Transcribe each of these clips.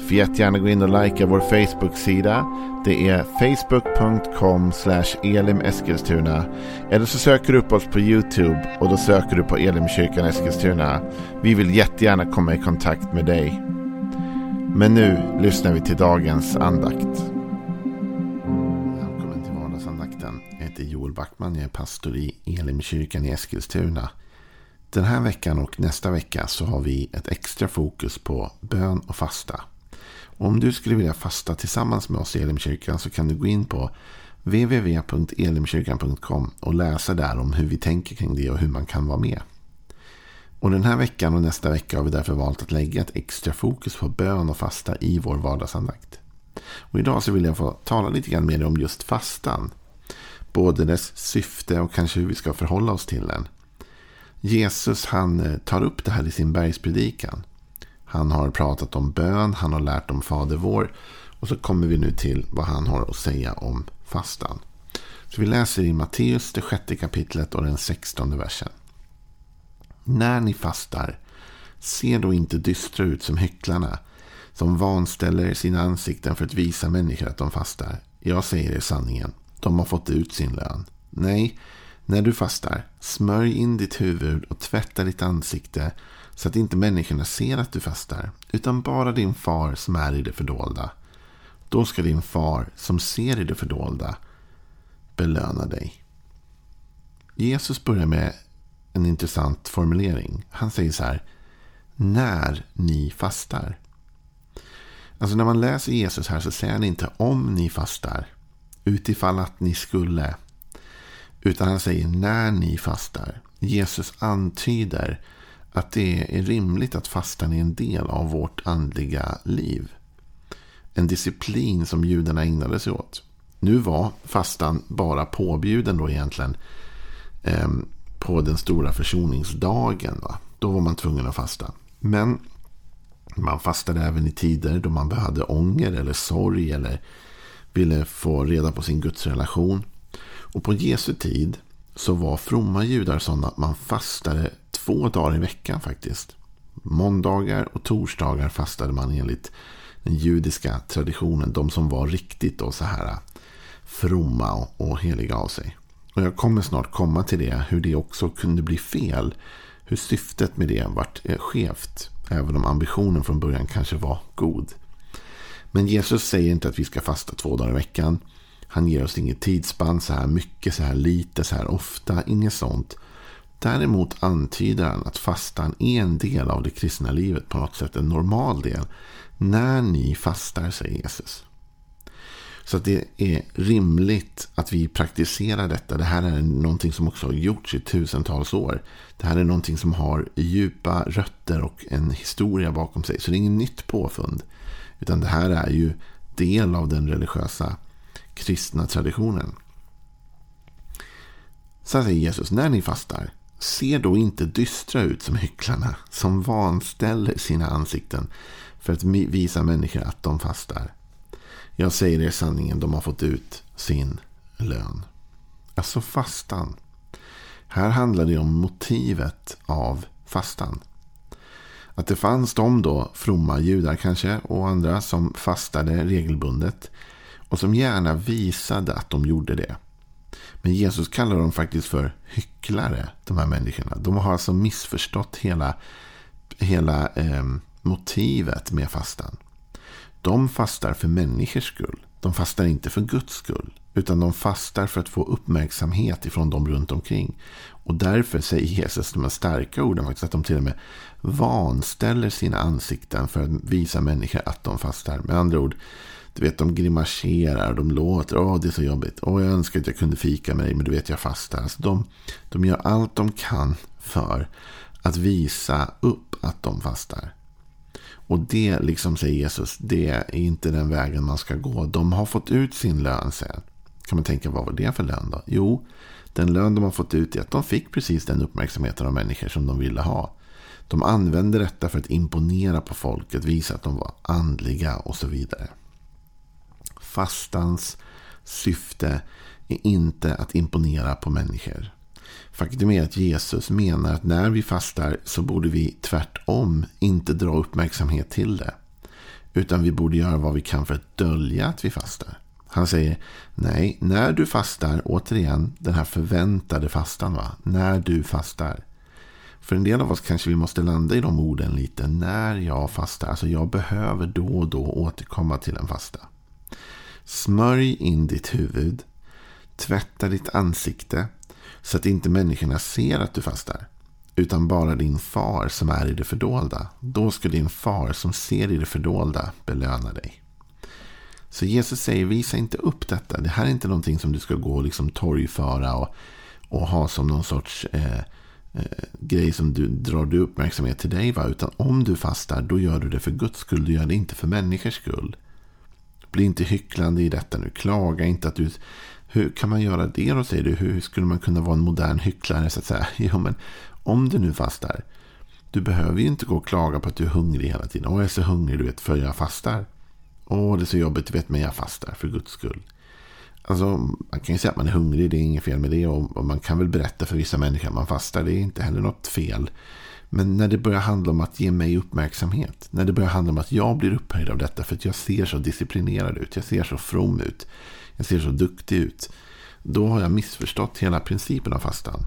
Får jättegärna gå in och likea vår Facebook-sida. Det är facebook.com elimeskilstuna. Eller så söker du upp oss på YouTube och då söker du på Elimkyrkan Eskilstuna. Vi vill jättegärna komma i kontakt med dig. Men nu lyssnar vi till dagens andakt. Välkommen till vardagsandakten. Jag heter Joel Backman. Jag är pastor i Elimkyrkan i Eskilstuna. Den här veckan och nästa vecka så har vi ett extra fokus på bön och fasta. Om du skulle vilja fasta tillsammans med oss i Elimkyrkan så kan du gå in på www.elimkyrkan.com och läsa där om hur vi tänker kring det och hur man kan vara med. Och den här veckan och nästa vecka har vi därför valt att lägga ett extra fokus på bön och fasta i vår vardagsandakt. Och idag så vill jag få tala lite grann med dig om just fastan. Både dess syfte och kanske hur vi ska förhålla oss till den. Jesus han eh, tar upp det här i sin bergspredikan. Han har pratat om bön, han har lärt om Fader vår. Och så kommer vi nu till vad han har att säga om fastan. Så vi läser i Matteus, det sjätte kapitlet och den sextonde versen. När ni fastar, se då inte dystra ut som hycklarna, som vanställer sina ansikten för att visa människor att de fastar. Jag säger er sanningen, de har fått ut sin lön. Nej, när du fastar, smörj in ditt huvud och tvätta ditt ansikte så att inte människorna ser att du fastar, utan bara din far som är i det fördolda. Då ska din far som ser i det fördolda belöna dig. Jesus börjar med en intressant formulering. Han säger så här. När ni fastar. Alltså när man läser Jesus här så säger han inte om ni fastar. Utifall att ni skulle. Utan han säger när ni fastar. Jesus antyder att det är rimligt att fastan är en del av vårt andliga liv. En disciplin som judarna ägnade sig åt. Nu var fastan bara påbjuden då egentligen eh, på den stora försoningsdagen. Va? Då var man tvungen att fasta. Men man fastade även i tider då man behövde ånger eller sorg eller ville få reda på sin gudsrelation. Och på Jesu tid så var fromma judar sådana att man fastade två dagar i veckan faktiskt. Måndagar och torsdagar fastade man enligt den judiska traditionen. De som var riktigt då så här fromma och heliga av sig. Och jag kommer snart komma till det. Hur det också kunde bli fel. Hur syftet med det vart eh, skevt. Även om ambitionen från början kanske var god. Men Jesus säger inte att vi ska fasta två dagar i veckan. Han ger oss inget tidsspann så här mycket, så här lite, så här ofta. Inget sånt. Däremot antyder han att fastan är en del av det kristna livet på något sätt. En normal del. När ni fastar, säger Jesus. Så det är rimligt att vi praktiserar detta. Det här är någonting som också har gjorts i tusentals år. Det här är någonting som har djupa rötter och en historia bakom sig. Så det är inget nytt påfund. Utan det här är ju del av den religiösa kristna traditionen. Så säger Jesus, när ni fastar, se då inte dystra ut som hycklarna som vanställer sina ansikten för att visa människor att de fastar. Jag säger er sanningen, de har fått ut sin lön. Alltså fastan. Här handlar det om motivet av fastan. Att det fanns de då, fromma judar kanske, och andra som fastade regelbundet. Och som gärna visade att de gjorde det. Men Jesus kallar dem faktiskt för hycklare, de här människorna. De har alltså missförstått hela, hela eh, motivet med fastan. De fastar för människors skull. De fastar inte för Guds skull. Utan de fastar för att få uppmärksamhet ifrån dem runt omkring. Och därför säger Jesus de här starka orden faktiskt att de till och med vanställer sina ansikten för att visa människor att de fastar. Med andra ord, du vet, de grimaserar, de låter, åh det är så jobbigt, åh jag önskar att jag kunde fika med dig, men du vet jag fastar. Alltså, de, de gör allt de kan för att visa upp att de fastar. Och det, liksom säger Jesus, det är inte den vägen man ska gå. De har fått ut sin lön sen. Kan man tänka, vad var det för lön då? Jo, den lön de har fått ut är att de fick precis den uppmärksamheten av människor som de ville ha. De använde detta för att imponera på folket, visa att de var andliga och så vidare. Fastans syfte är inte att imponera på människor. Faktum är att Jesus menar att när vi fastar så borde vi tvärtom inte dra uppmärksamhet till det. Utan vi borde göra vad vi kan för att dölja att vi fastar. Han säger, nej, när du fastar, återigen den här förväntade fastan, va? när du fastar. För en del av oss kanske vi måste landa i de orden lite. När jag fastar, alltså jag behöver då och då återkomma till en fasta. Smörj in ditt huvud. Tvätta ditt ansikte. Så att inte människorna ser att du fastar. Utan bara din far som är i det fördolda. Då ska din far som ser i det fördolda belöna dig. Så Jesus säger visa inte upp detta. Det här är inte någonting som du ska gå och liksom torgföra och, och ha som någon sorts eh, eh, grej som du drar du uppmärksamhet till dig. Va? Utan om du fastar då gör du det för Guds skull. Du gör det inte för människors skull. Bli inte hycklande i detta nu. Klaga inte att du... Hur kan man göra det då säger du? Hur skulle man kunna vara en modern hycklare så att säga? Jo men om du nu fastar. Du behöver ju inte gå och klaga på att du är hungrig hela tiden. Åh jag är så hungrig du vet för jag fastar. Åh, det är så jobbigt, du vet, men jag fastar för guds skull. Alltså, man kan ju säga att man är hungrig, det är inget fel med det. Och man kan väl berätta för vissa människor att man fastar, det är inte heller något fel. Men när det börjar handla om att ge mig uppmärksamhet. När det börjar handla om att jag blir upphöjd av detta för att jag ser så disciplinerad ut. Jag ser så from ut. Jag ser så duktig ut. Då har jag missförstått hela principen av fastan.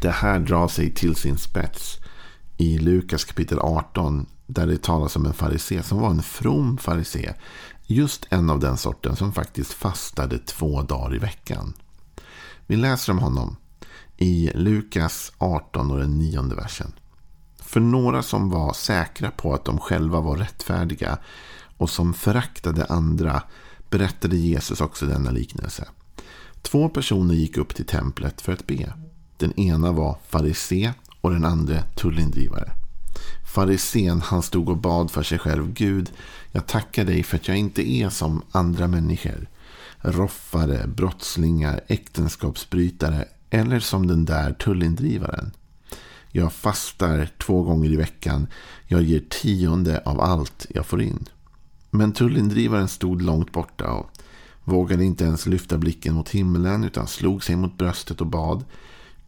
Det här drar sig till sin spets i Lukas kapitel 18 där det talas om en farisé som var en from farisé. Just en av den sorten som faktiskt fastade två dagar i veckan. Vi läser om honom i Lukas 18 och den nionde versen. För några som var säkra på att de själva var rättfärdiga och som föraktade andra berättade Jesus också denna liknelse. Två personer gick upp till templet för att be. Den ena var farisé och den andra tullindrivare. Farisén han stod och bad för sig själv. Gud, jag tackar dig för att jag inte är som andra människor. Roffare, brottslingar, äktenskapsbrytare eller som den där tullindrivaren. Jag fastar två gånger i veckan. Jag ger tionde av allt jag får in. Men tullindrivaren stod långt borta och vågade inte ens lyfta blicken mot himlen utan slog sig mot bröstet och bad.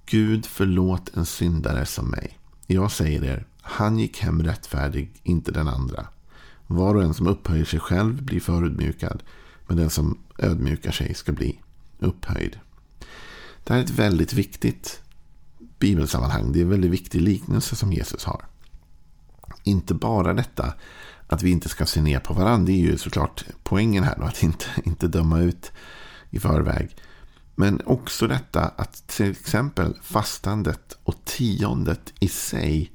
Gud förlåt en syndare som mig. Jag säger er, han gick hem rättfärdig, inte den andra. Var och en som upphöjer sig själv blir förödmjukad, men den som ödmjukar sig ska bli upphöjd. Det här är ett väldigt viktigt bibelsammanhang. Det är en väldigt viktig liknelse som Jesus har. Inte bara detta att vi inte ska se ner på varandra. Det är ju såklart poängen här. Då, att inte, inte döma ut i förväg. Men också detta att till exempel fastandet och tiondet i sig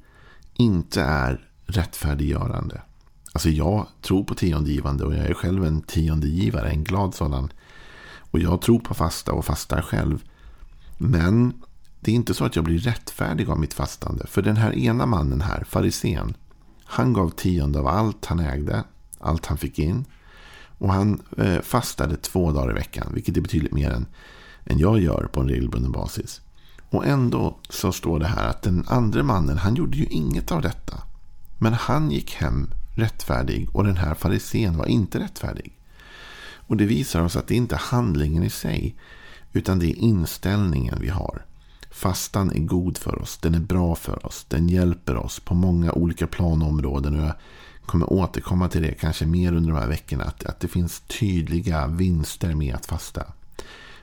inte är rättfärdiggörande. Alltså jag tror på tiondegivande och jag är själv en tiondegivare, en glad sådan. Och jag tror på fasta och fastar själv. Men det är inte så att jag blir rättfärdig av mitt fastande. För den här ena mannen här, farisén, han gav tionde av allt han ägde, allt han fick in. Och han eh, fastade två dagar i veckan, vilket är betydligt mer än, än jag gör på en regelbunden basis. Och ändå så står det här att den andra mannen, han gjorde ju inget av detta. Men han gick hem rättfärdig och den här farisén var inte rättfärdig. Och det visar oss att det inte är handlingen i sig, utan det är inställningen vi har. Fastan är god för oss, den är bra för oss, den hjälper oss på många olika planområden. Och jag kommer återkomma till det kanske mer under de här veckorna. Att, att det finns tydliga vinster med att fasta.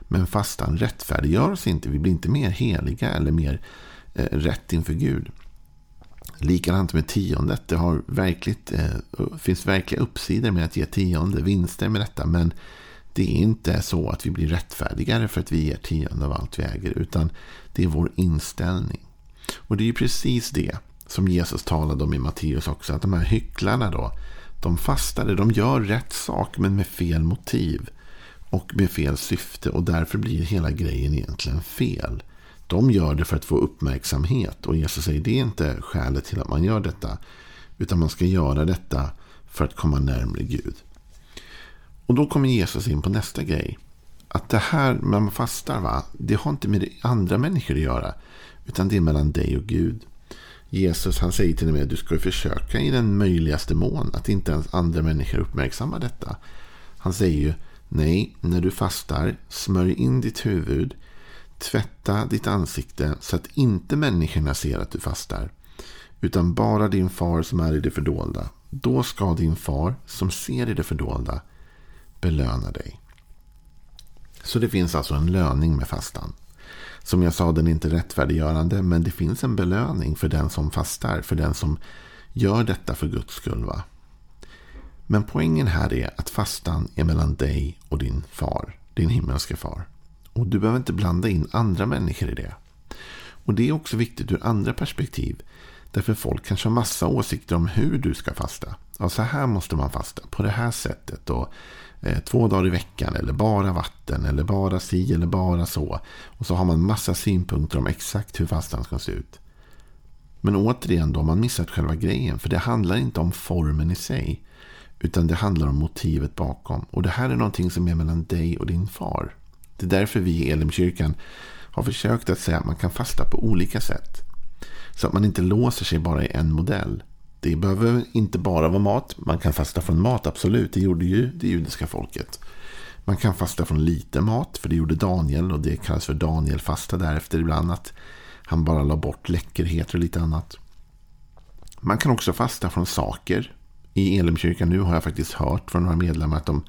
Men fastan rättfärdiggör oss inte. Vi blir inte mer heliga eller mer eh, rätt inför Gud. Likadant med tiondet. Det har verkligt, eh, finns verkliga uppsidor med att ge tionde. Vinster med detta. Men det är inte så att vi blir rättfärdigare för att vi ger tionde av allt vi äger. Utan det är vår inställning. Och det är ju precis det som Jesus talade om i Matteus också. Att de här hycklarna då. De fastade, de gör rätt sak men med fel motiv och med fel syfte och därför blir hela grejen egentligen fel. De gör det för att få uppmärksamhet och Jesus säger det är inte skälet till att man gör detta. Utan man ska göra detta för att komma närmare Gud. Och då kommer Jesus in på nästa grej. att det här med man fastar, va, det har inte med andra människor att göra. Utan det är mellan dig och Gud. Jesus han säger till och med att du ska försöka i den möjligaste mån att inte ens andra människor uppmärksammar detta. Han säger ju nej, när du fastar, smörj in ditt huvud, tvätta ditt ansikte så att inte människorna ser att du fastar. Utan bara din far som är i det fördolda. Då ska din far som ser i det fördolda belöna dig. Så det finns alltså en löning med fastan. Som jag sa, den är inte rättfärdiggörande, men det finns en belöning för den som fastar, för den som gör detta för Guds skull. Va? Men poängen här är att fastan är mellan dig och din far, din himmelske far. Och du behöver inte blanda in andra människor i det. Och det är också viktigt ur andra perspektiv. Därför folk kanske har massa åsikter om hur du ska fasta. Ja, så här måste man fasta, på det här sättet. Och eh, två dagar i veckan, eller bara vatten, eller bara si, eller bara så. Och så har man massa synpunkter om exakt hur fastan ska se ut. Men återigen, då har man missat själva grejen. För det handlar inte om formen i sig. Utan det handlar om motivet bakom. Och det här är någonting som är mellan dig och din far. Det är därför vi i Elimkyrkan har försökt att säga att man kan fasta på olika sätt. Så att man inte låser sig bara i en modell. Det behöver inte bara vara mat. Man kan fasta från mat, absolut. Det gjorde ju det judiska folket. Man kan fasta från lite mat, för det gjorde Daniel. Och det kallas för Danielfasta därefter ibland. Att han bara la bort läckerheter och lite annat. Man kan också fasta från saker. I Elimkyrkan nu har jag faktiskt hört från några medlemmar att de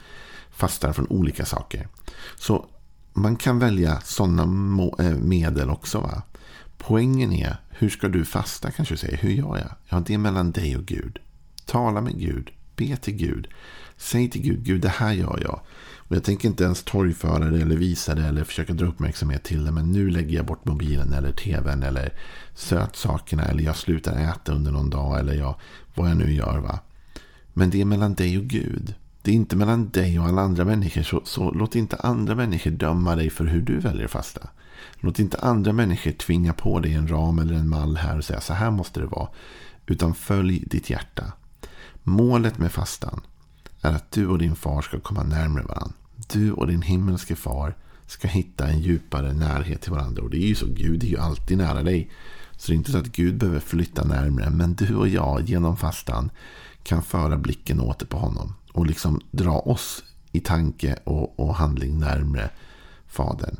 fastar från olika saker. Så man kan välja sådana eh, medel också. Va? Poängen är, hur ska du fasta kanske du säger. Hur gör jag? Ja, det är mellan dig och Gud. Tala med Gud. Be till Gud. Säg till Gud, Gud det här gör jag. Och jag tänker inte ens torgföra det eller visa det eller försöka dra uppmärksamhet till det. Men nu lägger jag bort mobilen eller tvn eller sötsakerna. Eller jag slutar äta under någon dag. Eller jag, vad jag nu gör. va. Men det är mellan dig och Gud. Det är inte mellan dig och alla andra människor. Så, så låt inte andra människor döma dig för hur du väljer att fasta. Låt inte andra människor tvinga på dig en ram eller en mall här och säga så här måste det vara. Utan följ ditt hjärta. Målet med fastan är att du och din far ska komma närmare varandra. Du och din himmelske far ska hitta en djupare närhet till varandra. Och det är ju så, Gud är ju alltid nära dig. Så det är inte så att Gud behöver flytta närmre. Men du och jag genom fastan kan föra blicken åter på honom. Och liksom dra oss i tanke och, och handling närmre Fadern.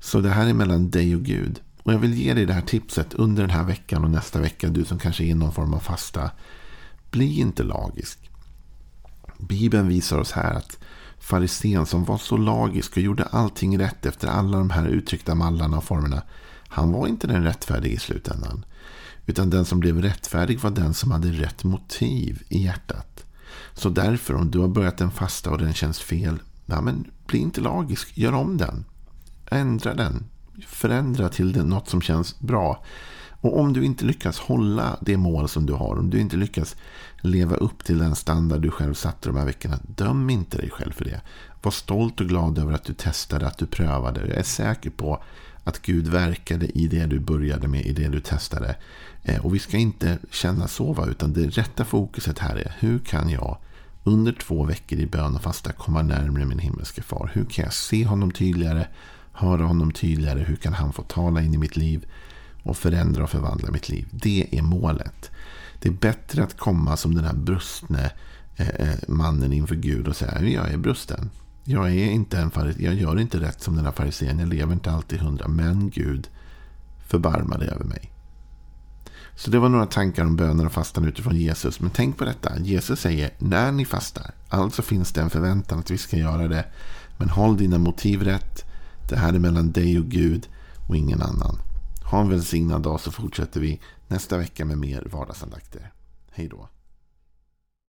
Så det här är mellan dig och Gud. Och jag vill ge dig det här tipset under den här veckan och nästa vecka. Du som kanske är i någon form av fasta. Bli inte lagisk. Bibeln visar oss här att farisén som var så lagisk och gjorde allting rätt efter alla de här uttryckta mallarna och formerna. Han var inte den rättfärdige i slutändan. Utan den som blev rättfärdig var den som hade rätt motiv i hjärtat. Så därför om du har börjat en fasta och den känns fel. Ja, men bli inte lagisk, gör om den. Ändra den. Förändra till det, något som känns bra. Och om du inte lyckas hålla det mål som du har. Om du inte lyckas leva upp till den standard du själv satte de här veckorna. Döm inte dig själv för det. Var stolt och glad över att du testade, att du prövade. Jag är säker på att Gud verkade i det du började med, i det du testade. Eh, och vi ska inte känna så, va? utan det rätta fokuset här är hur kan jag under två veckor i bön och fasta komma närmare min himmelske far? Hur kan jag se honom tydligare? Höra honom tydligare. Hur kan han få tala in i mitt liv och förändra och förvandla mitt liv? Det är målet. Det är bättre att komma som den här brustne eh, eh, mannen inför Gud och säga jag är brusten. Jag, är inte en jag gör inte rätt som den här farisén. Jag lever inte alltid hundra. Men Gud, förbarma dig över mig. Så det var några tankar om böner och fastan utifrån Jesus. Men tänk på detta. Jesus säger när ni fastar. Alltså finns det en förväntan att vi ska göra det. Men håll dina motiv rätt. Det här är mellan dig och Gud och ingen annan. Ha en välsignad dag så fortsätter vi nästa vecka med mer vardagsandakter. Hej då.